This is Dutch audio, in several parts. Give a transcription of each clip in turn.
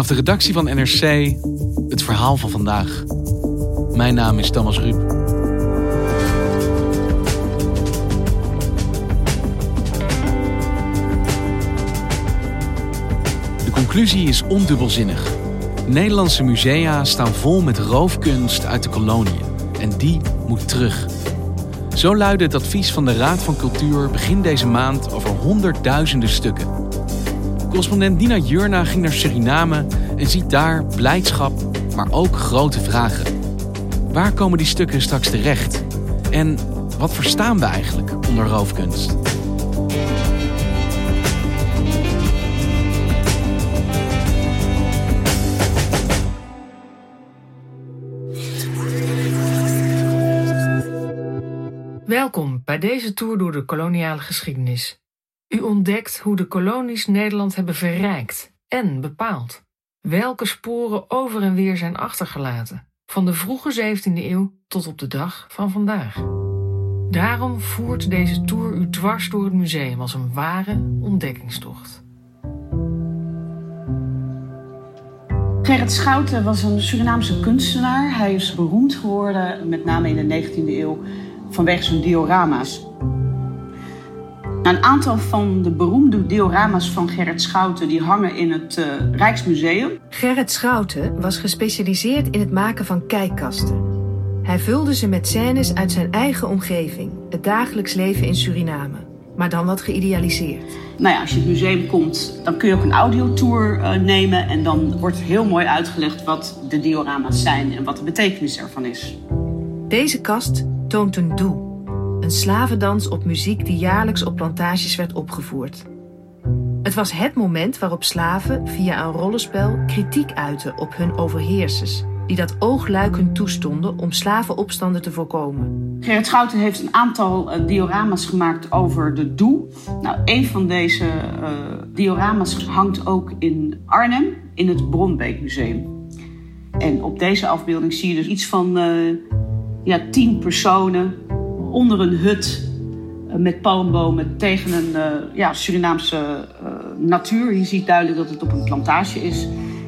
Vanaf de redactie van NRC het verhaal van vandaag. Mijn naam is Thomas Ruip. De conclusie is ondubbelzinnig. Nederlandse musea staan vol met roofkunst uit de koloniën. En die moet terug. Zo luidde het advies van de Raad van Cultuur begin deze maand over honderdduizenden stukken. Correspondent Dina Jurna ging naar Suriname en ziet daar blijdschap, maar ook grote vragen. Waar komen die stukken straks terecht? En wat verstaan we eigenlijk onder roofkunst? Welkom bij deze tour door de koloniale geschiedenis. U ontdekt hoe de kolonies Nederland hebben verrijkt en bepaald. Welke sporen over en weer zijn achtergelaten, van de vroege 17e eeuw tot op de dag van vandaag. Daarom voert deze tour u dwars door het museum als een ware ontdekkingstocht. Gerrit Schouten was een Surinaamse kunstenaar. Hij is beroemd geworden, met name in de 19e eeuw, vanwege zijn diorama's. Een aantal van de beroemde diorama's van Gerrit Schouten die hangen in het uh, Rijksmuseum. Gerrit Schouten was gespecialiseerd in het maken van kijkkasten. Hij vulde ze met scènes uit zijn eigen omgeving, het dagelijks leven in Suriname, maar dan wat geïdealiseerd. Nou ja, als je het museum komt, dan kun je ook een audiotour uh, nemen en dan wordt heel mooi uitgelegd wat de diorama's zijn en wat de betekenis ervan is. Deze kast toont een doe een slavendans op muziek die jaarlijks op plantages werd opgevoerd. Het was het moment waarop slaven via een rollenspel kritiek uiten op hun overheersers, die dat oogluikend toestonden om slavenopstanden te voorkomen. Gerrit Schouten heeft een aantal uh, diorama's gemaakt over de Doe. Nou, een van deze uh, diorama's hangt ook in Arnhem, in het Bronbeekmuseum. En op deze afbeelding zie je dus iets van uh, ja, tien personen onder een hut eh, met palmbomen tegen een uh, ja, Surinaamse uh, natuur. Je ziet duidelijk dat het op een plantage is.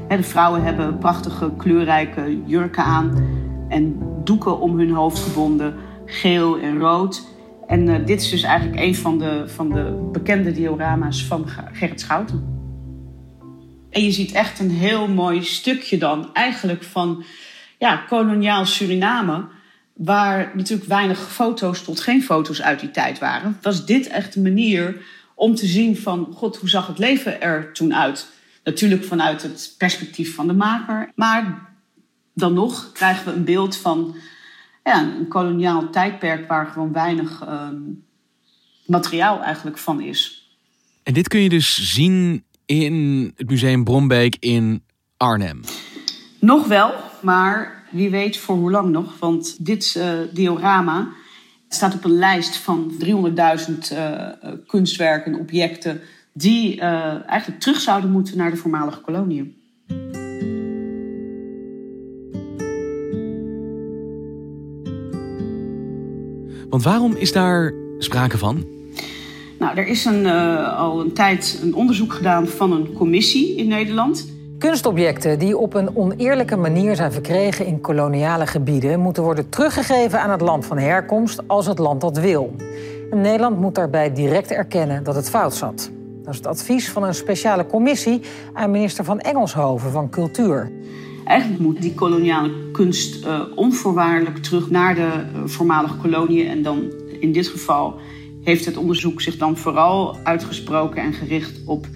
de vrouwen hebben prachtige kleurrijke jurken aan en doeken om hun hoofd gebonden, geel en rood. En dit is dus eigenlijk een van de, van de bekende diorama's van Gerrit Schouten. En je ziet echt een heel mooi stukje dan eigenlijk van ja, koloniaal Suriname waar natuurlijk weinig foto's tot geen foto's uit die tijd waren, was dit echt een manier om te zien van, god, hoe zag het leven er toen uit? Natuurlijk vanuit het perspectief van de maker, maar dan nog krijgen we een beeld van ja, een koloniaal tijdperk waar gewoon weinig um, materiaal eigenlijk van is. En dit kun je dus zien in het Museum Brombeek in Arnhem? Nog wel, maar wie weet voor hoe lang nog. Want dit uh, diorama staat op een lijst van 300.000 uh, kunstwerken, objecten... die uh, eigenlijk terug zouden moeten naar de voormalige koloniën. Want waarom is daar sprake van? Nou, er is een, uh, al een tijd een onderzoek gedaan van een commissie in Nederland. Kunstobjecten die op een oneerlijke manier zijn verkregen in koloniale gebieden moeten worden teruggegeven aan het land van herkomst als het land dat wil. En Nederland moet daarbij direct erkennen dat het fout zat. Dat is het advies van een speciale commissie aan minister van Engelshoven van Cultuur. Eigenlijk moet die koloniale kunst uh, onvoorwaardelijk terug naar de uh, voormalige koloniën. En dan in dit geval heeft het onderzoek zich dan vooral uitgesproken en gericht op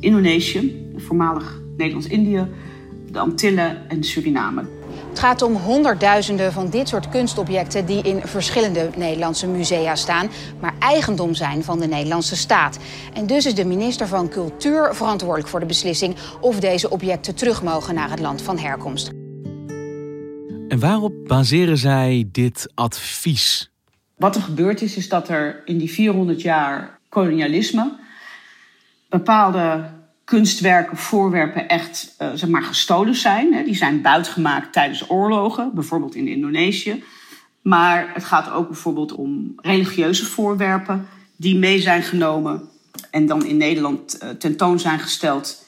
Indonesië, voormalig Nederlands-Indië, de Antillen en Suriname. Het gaat om honderdduizenden van dit soort kunstobjecten die in verschillende Nederlandse musea staan, maar eigendom zijn van de Nederlandse staat. En dus is de minister van Cultuur verantwoordelijk voor de beslissing of deze objecten terug mogen naar het land van herkomst. En waarop baseren zij dit advies? Wat er gebeurd is, is dat er in die 400 jaar kolonialisme bepaalde kunstwerken, voorwerpen echt uh, zeg maar, gestolen zijn. Hè. Die zijn buitgemaakt tijdens oorlogen, bijvoorbeeld in Indonesië. Maar het gaat ook bijvoorbeeld om religieuze voorwerpen die mee zijn genomen en dan in Nederland uh, tentoon zijn gesteld.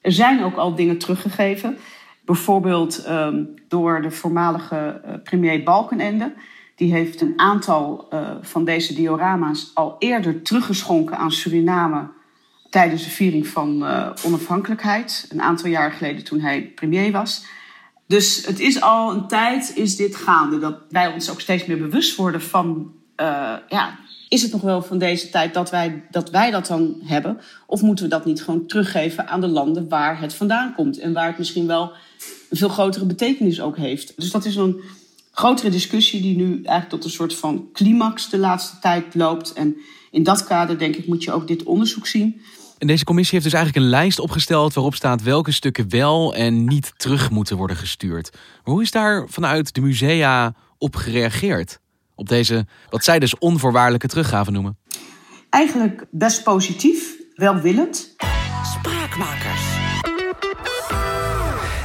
Er zijn ook al dingen teruggegeven. Bijvoorbeeld um, door de voormalige uh, premier Balkenende. Die heeft een aantal van deze diorama's al eerder teruggeschonken aan Suriname tijdens de viering van uh, onafhankelijkheid. Een aantal jaar geleden toen hij premier was. Dus het is al een tijd, is dit gaande. Dat wij ons ook steeds meer bewust worden van... Uh, ja, is het nog wel van deze tijd dat wij, dat wij dat dan hebben? Of moeten we dat niet gewoon teruggeven aan de landen waar het vandaan komt? En waar het misschien wel een veel grotere betekenis ook heeft. Dus dat is een grotere discussie die nu eigenlijk tot een soort van climax de laatste tijd loopt. En in dat kader denk ik moet je ook dit onderzoek zien. En deze commissie heeft dus eigenlijk een lijst opgesteld waarop staat welke stukken wel en niet terug moeten worden gestuurd. Maar hoe is daar vanuit de musea op gereageerd? Op deze, wat zij dus onvoorwaardelijke teruggave noemen. Eigenlijk best positief, welwillend. Spraakmakers.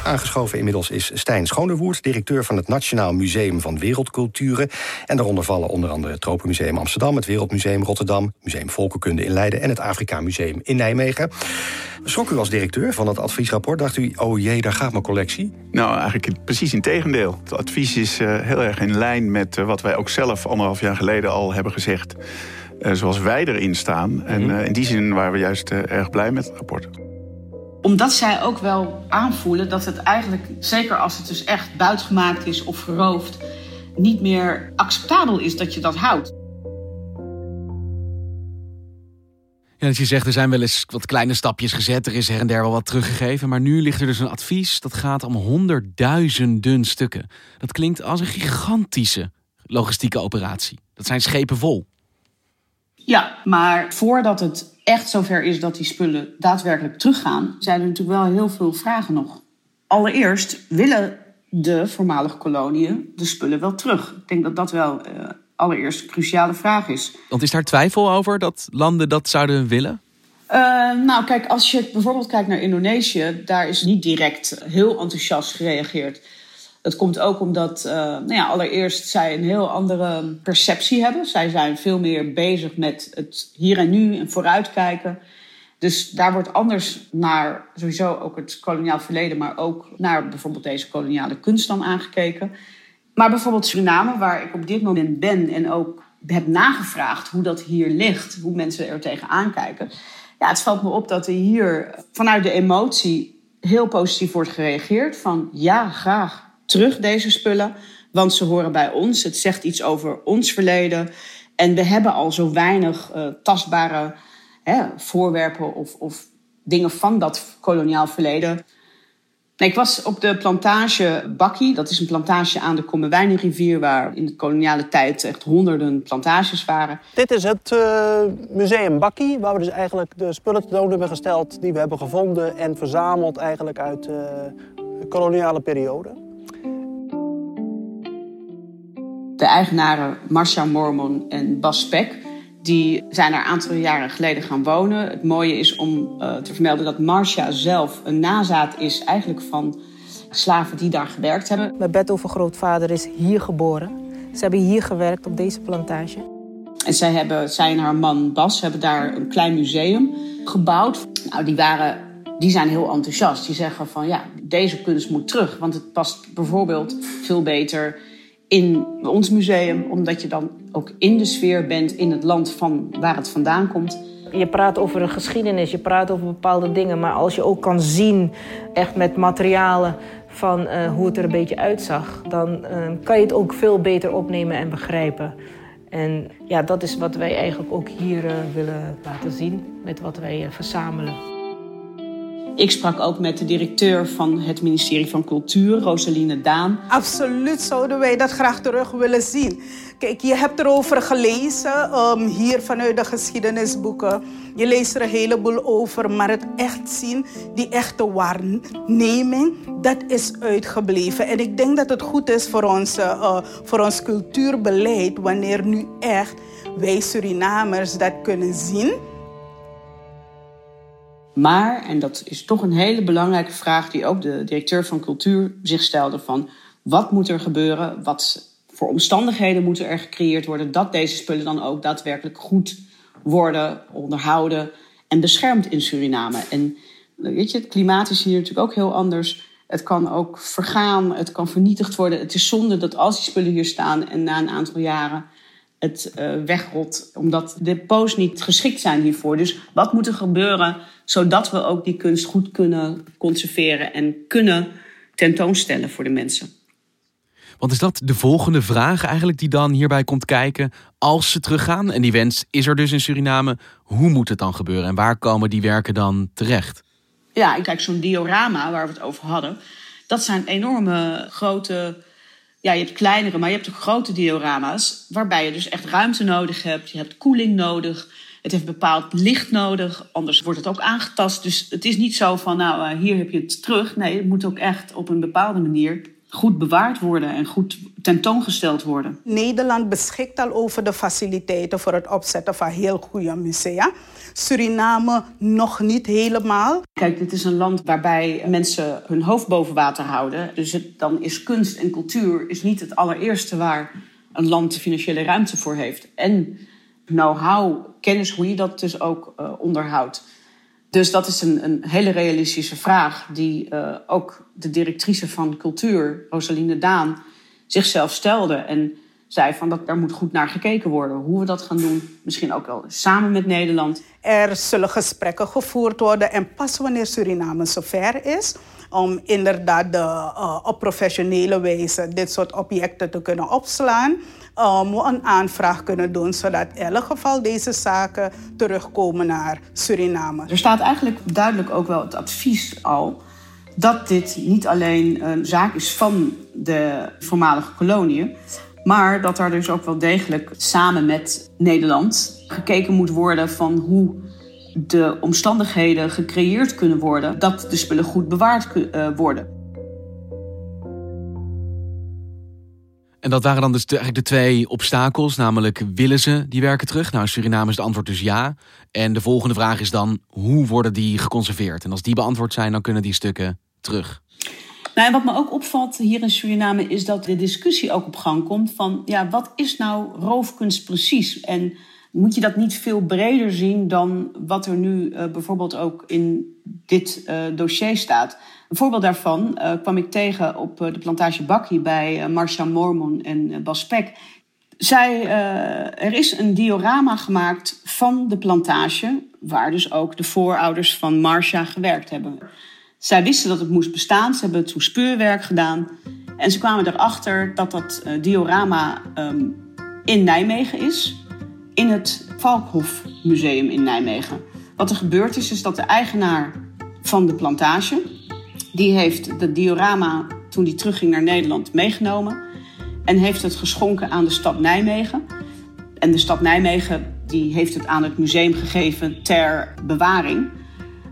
Aangeschoven inmiddels is Stijn Schonewoert, directeur van het Nationaal Museum van Wereldculturen. En daaronder vallen onder andere het Tropenmuseum Amsterdam, het Wereldmuseum Rotterdam, Museum Volkenkunde in Leiden en het Afrika Museum in Nijmegen. Schrok u als directeur van het adviesrapport? Dacht u, oh jee, daar gaat mijn collectie? Nou, eigenlijk precies in tegendeel. Het advies is uh, heel erg in lijn met uh, wat wij ook zelf anderhalf jaar geleden al hebben gezegd. Uh, zoals wij erin staan. Mm -hmm. En in die zin waren we juist erg blij met het rapport omdat zij ook wel aanvoelen dat het eigenlijk, zeker als het dus echt buitgemaakt is of geroofd, niet meer acceptabel is dat je dat houdt. Ja, dat je zegt, er zijn wel eens wat kleine stapjes gezet. Er is her en der wel wat teruggegeven. Maar nu ligt er dus een advies. Dat gaat om honderdduizenden stukken. Dat klinkt als een gigantische logistieke operatie. Dat zijn schepen vol. Ja, maar voordat het echt zover is dat die spullen daadwerkelijk teruggaan, zijn er natuurlijk wel heel veel vragen nog. Allereerst willen de voormalige koloniën de spullen wel terug. Ik denk dat dat wel uh, allereerst een cruciale vraag is. Want is daar twijfel over dat landen dat zouden willen? Uh, nou, kijk, als je bijvoorbeeld kijkt naar Indonesië, daar is niet direct heel enthousiast gereageerd. Dat komt ook omdat, uh, nou ja, allereerst zij een heel andere perceptie hebben. Zij zijn veel meer bezig met het hier en nu en vooruitkijken. Dus daar wordt anders naar sowieso ook het koloniaal verleden, maar ook naar bijvoorbeeld deze koloniale kunst dan aangekeken. Maar bijvoorbeeld Suriname, waar ik op dit moment ben en ook heb nagevraagd hoe dat hier ligt, hoe mensen er tegenaan kijken. Ja, het valt me op dat er hier vanuit de emotie heel positief wordt gereageerd. Van ja, graag terug, deze spullen. Want ze horen bij ons. Het zegt iets over ons verleden. En we hebben al zo weinig uh, tastbare hè, voorwerpen of, of dingen van dat koloniaal verleden. Nee, ik was op de plantage Bakkie. Dat is een plantage aan de Kommerwijnenrivier... waar in de koloniale tijd echt honderden plantages waren. Dit is het uh, museum Bakkie... waar we dus eigenlijk de spullen tentoon hebben gesteld... die we hebben gevonden en verzameld eigenlijk uit uh, de koloniale periode. De eigenaren Marcia Mormon en Bas Spek die zijn er een aantal jaren geleden gaan wonen. Het mooie is om uh, te vermelden dat Marcia zelf een nazaat is eigenlijk van slaven die daar gewerkt hebben. Mijn bedovergrootvader is hier geboren. Ze hebben hier gewerkt op deze plantage. En zij, hebben, zij en haar man Bas hebben daar een klein museum gebouwd. Nou, die, waren, die zijn heel enthousiast. Die zeggen van ja, deze kunst moet terug. Want het past bijvoorbeeld veel beter in ons museum, omdat je dan ook in de sfeer bent in het land van waar het vandaan komt. Je praat over een geschiedenis, je praat over bepaalde dingen. Maar als je ook kan zien, echt met materialen, van uh, hoe het er een beetje uitzag... dan uh, kan je het ook veel beter opnemen en begrijpen. En ja, dat is wat wij eigenlijk ook hier uh, willen laten zien met wat wij verzamelen. Ik sprak ook met de directeur van het ministerie van Cultuur, Rosaline Daan. Absoluut zouden wij dat graag terug willen zien. Kijk, je hebt erover gelezen, um, hier vanuit de geschiedenisboeken. Je leest er een heleboel over, maar het echt zien, die echte waarneming, dat is uitgebleven. En ik denk dat het goed is voor ons, uh, voor ons cultuurbeleid, wanneer nu echt wij Surinamers dat kunnen zien maar, en dat is toch een hele belangrijke vraag die ook de directeur van cultuur zich stelde: van wat moet er gebeuren? Wat voor omstandigheden moeten er gecreëerd worden dat deze spullen dan ook daadwerkelijk goed worden onderhouden en beschermd in Suriname? En weet je, het klimaat is hier natuurlijk ook heel anders. Het kan ook vergaan, het kan vernietigd worden. Het is zonde dat als die spullen hier staan en na een aantal jaren het uh, wegrot, omdat de depots niet geschikt zijn hiervoor. Dus wat moet er gebeuren zodat we ook die kunst goed kunnen conserveren en kunnen tentoonstellen voor de mensen? Want is dat de volgende vraag eigenlijk die dan hierbij komt kijken als ze teruggaan? En die wens is er dus in Suriname. Hoe moet het dan gebeuren en waar komen die werken dan terecht? Ja, kijk, zo'n diorama waar we het over hadden, dat zijn enorme grote ja, je hebt kleinere, maar je hebt ook grote diorama's. Waarbij je dus echt ruimte nodig hebt. Je hebt koeling nodig. Het heeft bepaald licht nodig. Anders wordt het ook aangetast. Dus het is niet zo van, nou, uh, hier heb je het terug. Nee, het moet ook echt op een bepaalde manier goed bewaard worden en goed tentoongesteld worden. Nederland beschikt al over de faciliteiten voor het opzetten van heel goede musea. Suriname nog niet helemaal. Kijk, dit is een land waarbij mensen hun hoofd boven water houden. Dus het, dan is kunst en cultuur is niet het allereerste waar een land de financiële ruimte voor heeft. En know-how, kennis hoe je dat dus ook uh, onderhoudt. Dus dat is een, een hele realistische vraag die uh, ook de directrice van cultuur, Rosaline Daan, zichzelf stelde. En zei van dat daar moet goed naar gekeken worden. Hoe we dat gaan doen, misschien ook wel samen met Nederland. Er zullen gesprekken gevoerd worden en pas wanneer Suriname zover is om inderdaad de, uh, op professionele wijze dit soort objecten te kunnen opslaan. Um, een aanvraag kunnen doen zodat in elk geval deze zaken terugkomen naar Suriname. Er staat eigenlijk duidelijk ook wel het advies al dat dit niet alleen een zaak is van de voormalige koloniën, maar dat er dus ook wel degelijk samen met Nederland gekeken moet worden van hoe de omstandigheden gecreëerd kunnen worden dat de spullen goed bewaard uh, worden. En dat waren dan dus de, eigenlijk de twee obstakels, namelijk willen ze die werken terug? Nou, in Suriname is de antwoord dus ja. En de volgende vraag is dan, hoe worden die geconserveerd? En als die beantwoord zijn, dan kunnen die stukken terug. Nou, en wat me ook opvalt hier in Suriname is dat de discussie ook op gang komt van, ja, wat is nou roofkunst precies? En moet je dat niet veel breder zien dan wat er nu uh, bijvoorbeeld ook in dit uh, dossier staat? Een voorbeeld daarvan uh, kwam ik tegen op de plantage Bakkie bij Marcia Mormon en Bas Peck. Zij, er is een diorama gemaakt van de plantage, waar dus ook de voorouders van Marcia gewerkt hebben. Zij wisten dat het moest bestaan. Ze hebben toen speurwerk gedaan. En ze kwamen erachter dat dat diorama um, in Nijmegen is. In het Valkhof Museum in Nijmegen. Wat er gebeurd is, is dat de eigenaar van de plantage... die heeft het diorama, toen die terugging naar Nederland, meegenomen... en heeft het geschonken aan de stad Nijmegen. En de stad Nijmegen die heeft het aan het museum gegeven ter bewaring...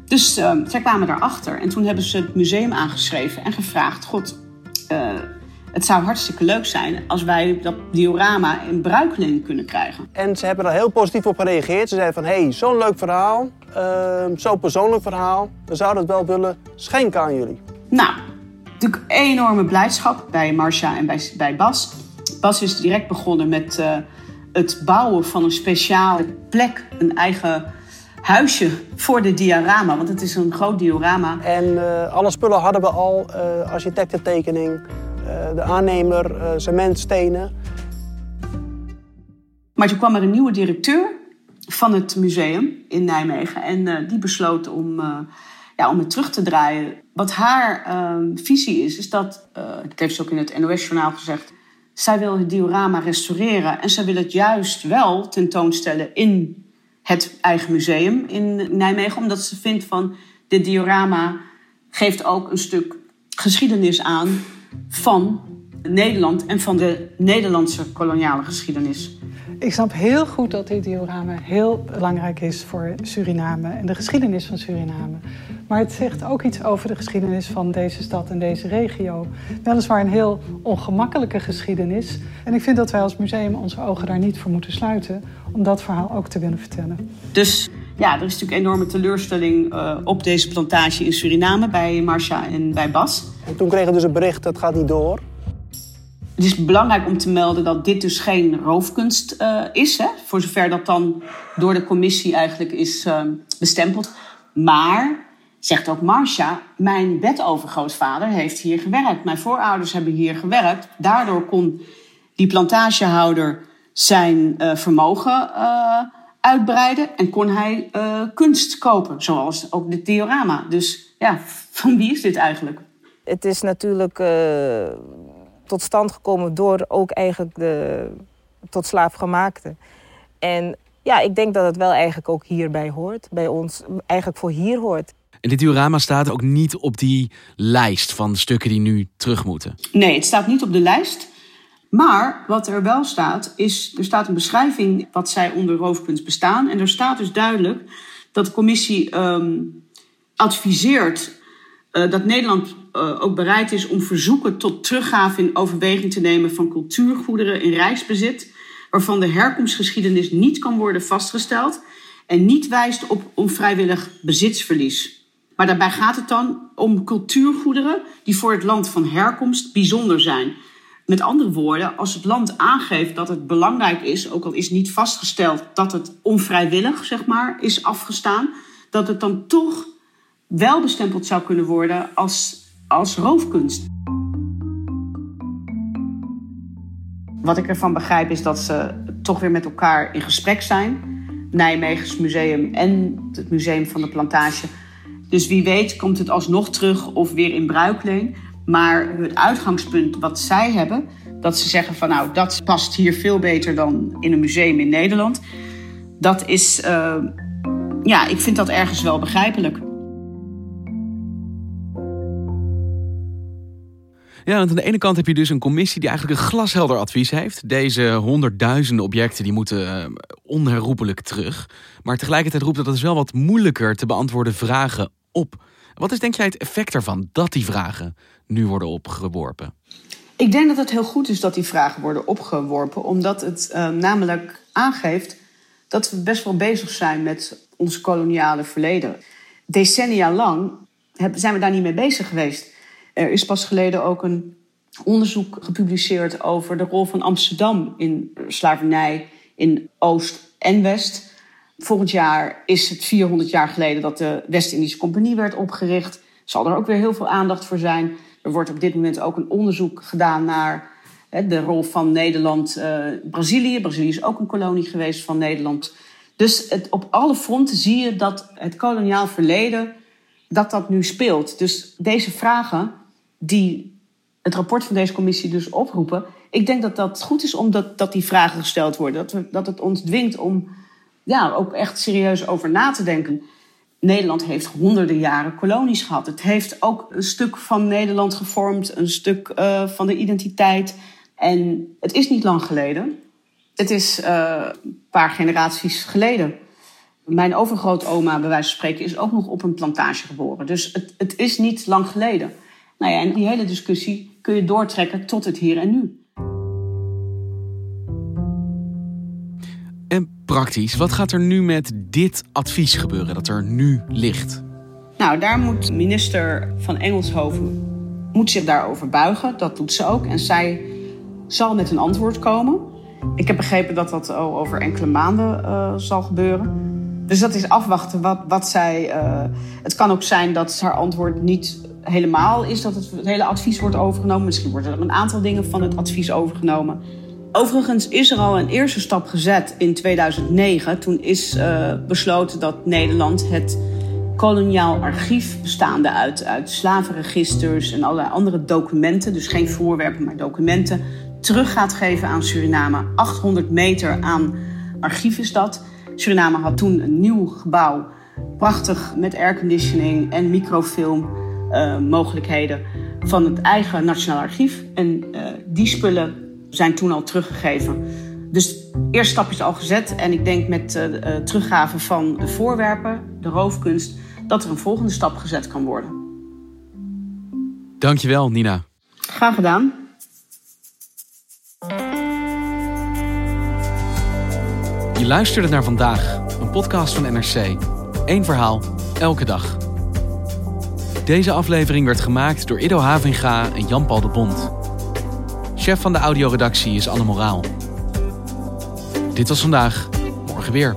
Dus uh, zij kwamen daarachter en toen hebben ze het museum aangeschreven en gevraagd: God, uh, het zou hartstikke leuk zijn als wij dat diorama in bruikleen kunnen krijgen. En ze hebben er heel positief op gereageerd. Ze zeiden van, hé, hey, zo'n leuk verhaal, uh, zo'n persoonlijk verhaal. We zouden het wel willen schenken aan jullie. Nou, natuurlijk enorme blijdschap bij Marcia en bij, bij Bas. Bas is direct begonnen met uh, het bouwen van een speciale plek, een eigen huisje voor de diorama, want het is een groot diorama. En uh, alle spullen hadden we al, uh, architectentekening, de aannemer, cementstenen. Maar toen kwam er een nieuwe directeur van het museum in Nijmegen. En die besloot om, ja, om het terug te draaien. Wat haar visie is, is dat, dat heeft ze ook in het NOS-journaal gezegd... zij wil het diorama restaureren en zij wil het juist wel tentoonstellen in het eigen museum in Nijmegen. Omdat ze vindt van dit diorama geeft ook een stuk geschiedenis aan van Nederland en van de Nederlandse koloniale geschiedenis. Ik snap heel goed dat dit diorama heel belangrijk is voor Suriname en de geschiedenis van Suriname. Maar het zegt ook iets over de geschiedenis van deze stad en deze regio. Weliswaar een heel ongemakkelijke geschiedenis. En ik vind dat wij als museum onze ogen daar niet voor moeten sluiten om dat verhaal ook te willen vertellen. Dus ja, er is natuurlijk enorme teleurstelling uh, op deze plantage in Suriname bij Marcia en bij Bas. En toen kregen we dus het bericht dat gaat niet door. Het is belangrijk om te melden dat dit dus geen roofkunst uh, is, hè? voor zover dat dan door de commissie eigenlijk is uh, bestempeld. Maar, zegt ook Marcia, mijn bedovergrootvader heeft hier gewerkt. Mijn voorouders hebben hier gewerkt. Daardoor kon die plantagehouder zijn vermogen uitbreiden en kon hij kunst kopen, zoals ook dit diorama. Dus ja, van wie is dit eigenlijk? Het is natuurlijk tot stand gekomen door ook eigenlijk de tot slaafgemaakte. En ja, ik denk dat het wel eigenlijk ook hierbij hoort. Bij ons eigenlijk voor hier hoort. En dit diorama staat ook niet op die lijst van stukken die nu terug moeten? Nee, het staat niet op de lijst. Maar wat er wel staat, is er staat een beschrijving wat zij onder roofkunst bestaan. En er staat dus duidelijk dat de commissie um, adviseert uh, dat Nederland uh, ook bereid is om verzoeken tot teruggave in overweging te nemen van cultuurgoederen in rijksbezit, waarvan de herkomstgeschiedenis niet kan worden vastgesteld en niet wijst op onvrijwillig bezitsverlies. Maar daarbij gaat het dan om cultuurgoederen die voor het land van herkomst bijzonder zijn. Met andere woorden, als het land aangeeft dat het belangrijk is, ook al is niet vastgesteld dat het onvrijwillig zeg maar, is afgestaan, dat het dan toch wel bestempeld zou kunnen worden als als roofkunst. Wat ik ervan begrijp is dat ze toch weer met elkaar in gesprek zijn. Nijmegens Museum en het Museum van de Plantage. Dus wie weet komt het alsnog terug of weer in bruikleen. Maar het uitgangspunt wat zij hebben, dat ze zeggen van nou dat past hier veel beter dan in een museum in Nederland. Dat is, uh, ja, ik vind dat ergens wel begrijpelijk. Ja, want aan de ene kant heb je dus een commissie die eigenlijk een glashelder advies heeft. Deze honderdduizenden objecten die moeten uh, onherroepelijk terug. Maar tegelijkertijd roept dat het wel wat moeilijker te beantwoorden vragen op. Wat is denk jij het effect ervan dat die vragen nu worden opgeworpen? Ik denk dat het heel goed is dat die vragen worden opgeworpen, omdat het uh, namelijk aangeeft dat we best wel bezig zijn met ons koloniale verleden. Decennia lang zijn we daar niet mee bezig geweest. Er is pas geleden ook een onderzoek gepubliceerd over de rol van Amsterdam in slavernij in Oost en West. Volgend jaar is het 400 jaar geleden dat de West-Indische Compagnie werd opgericht. Zal er ook weer heel veel aandacht voor zijn. Er wordt op dit moment ook een onderzoek gedaan naar de rol van Nederland, uh, Brazilië. Brazilië is ook een kolonie geweest van Nederland. Dus op alle fronten zie je dat het koloniaal verleden dat dat nu speelt. Dus deze vragen die het rapport van deze commissie dus oproepen. Ik denk dat dat goed is omdat dat die vragen gesteld worden. Dat, dat het ons dwingt om ja, ook echt serieus over na te denken. Nederland heeft honderden jaren kolonies gehad. Het heeft ook een stuk van Nederland gevormd, een stuk uh, van de identiteit. En het is niet lang geleden. Het is uh, een paar generaties geleden. Mijn overgrootoma, bij wijze van spreken, is ook nog op een plantage geboren. Dus het, het is niet lang geleden. Nou ja, en die hele discussie kun je doortrekken tot het hier en nu. Praktisch, wat gaat er nu met dit advies gebeuren dat er nu ligt? Nou, daar moet minister van Engelshoven moet zich daarover buigen. Dat doet ze ook. En zij zal met een antwoord komen. Ik heb begrepen dat dat over enkele maanden uh, zal gebeuren. Dus dat is afwachten wat, wat zij. Uh, het kan ook zijn dat haar antwoord niet helemaal is dat het hele advies wordt overgenomen. Misschien worden er een aantal dingen van het advies overgenomen. Overigens is er al een eerste stap gezet in 2009. Toen is uh, besloten dat Nederland het koloniaal archief bestaande uit, uit slavenregisters en allerlei andere documenten, dus geen voorwerpen, maar documenten, terug gaat geven aan Suriname. 800 meter aan archief is dat. Suriname had toen een nieuw gebouw, prachtig met airconditioning en microfilm uh, mogelijkheden van het eigen Nationaal Archief. En uh, die spullen zijn toen al teruggegeven. Dus de eerste stap is al gezet. En ik denk met uh, teruggave van de voorwerpen, de roofkunst, dat er een volgende stap gezet kan worden. Dankjewel, Nina. Graag gedaan. Je luisterde naar vandaag, een podcast van NRC. Eén verhaal, elke dag. Deze aflevering werd gemaakt door Ido Havinga en Jan-Paul de Bond. Chef van de audioredactie is Anne Moraal. Dit was vandaag, morgen weer.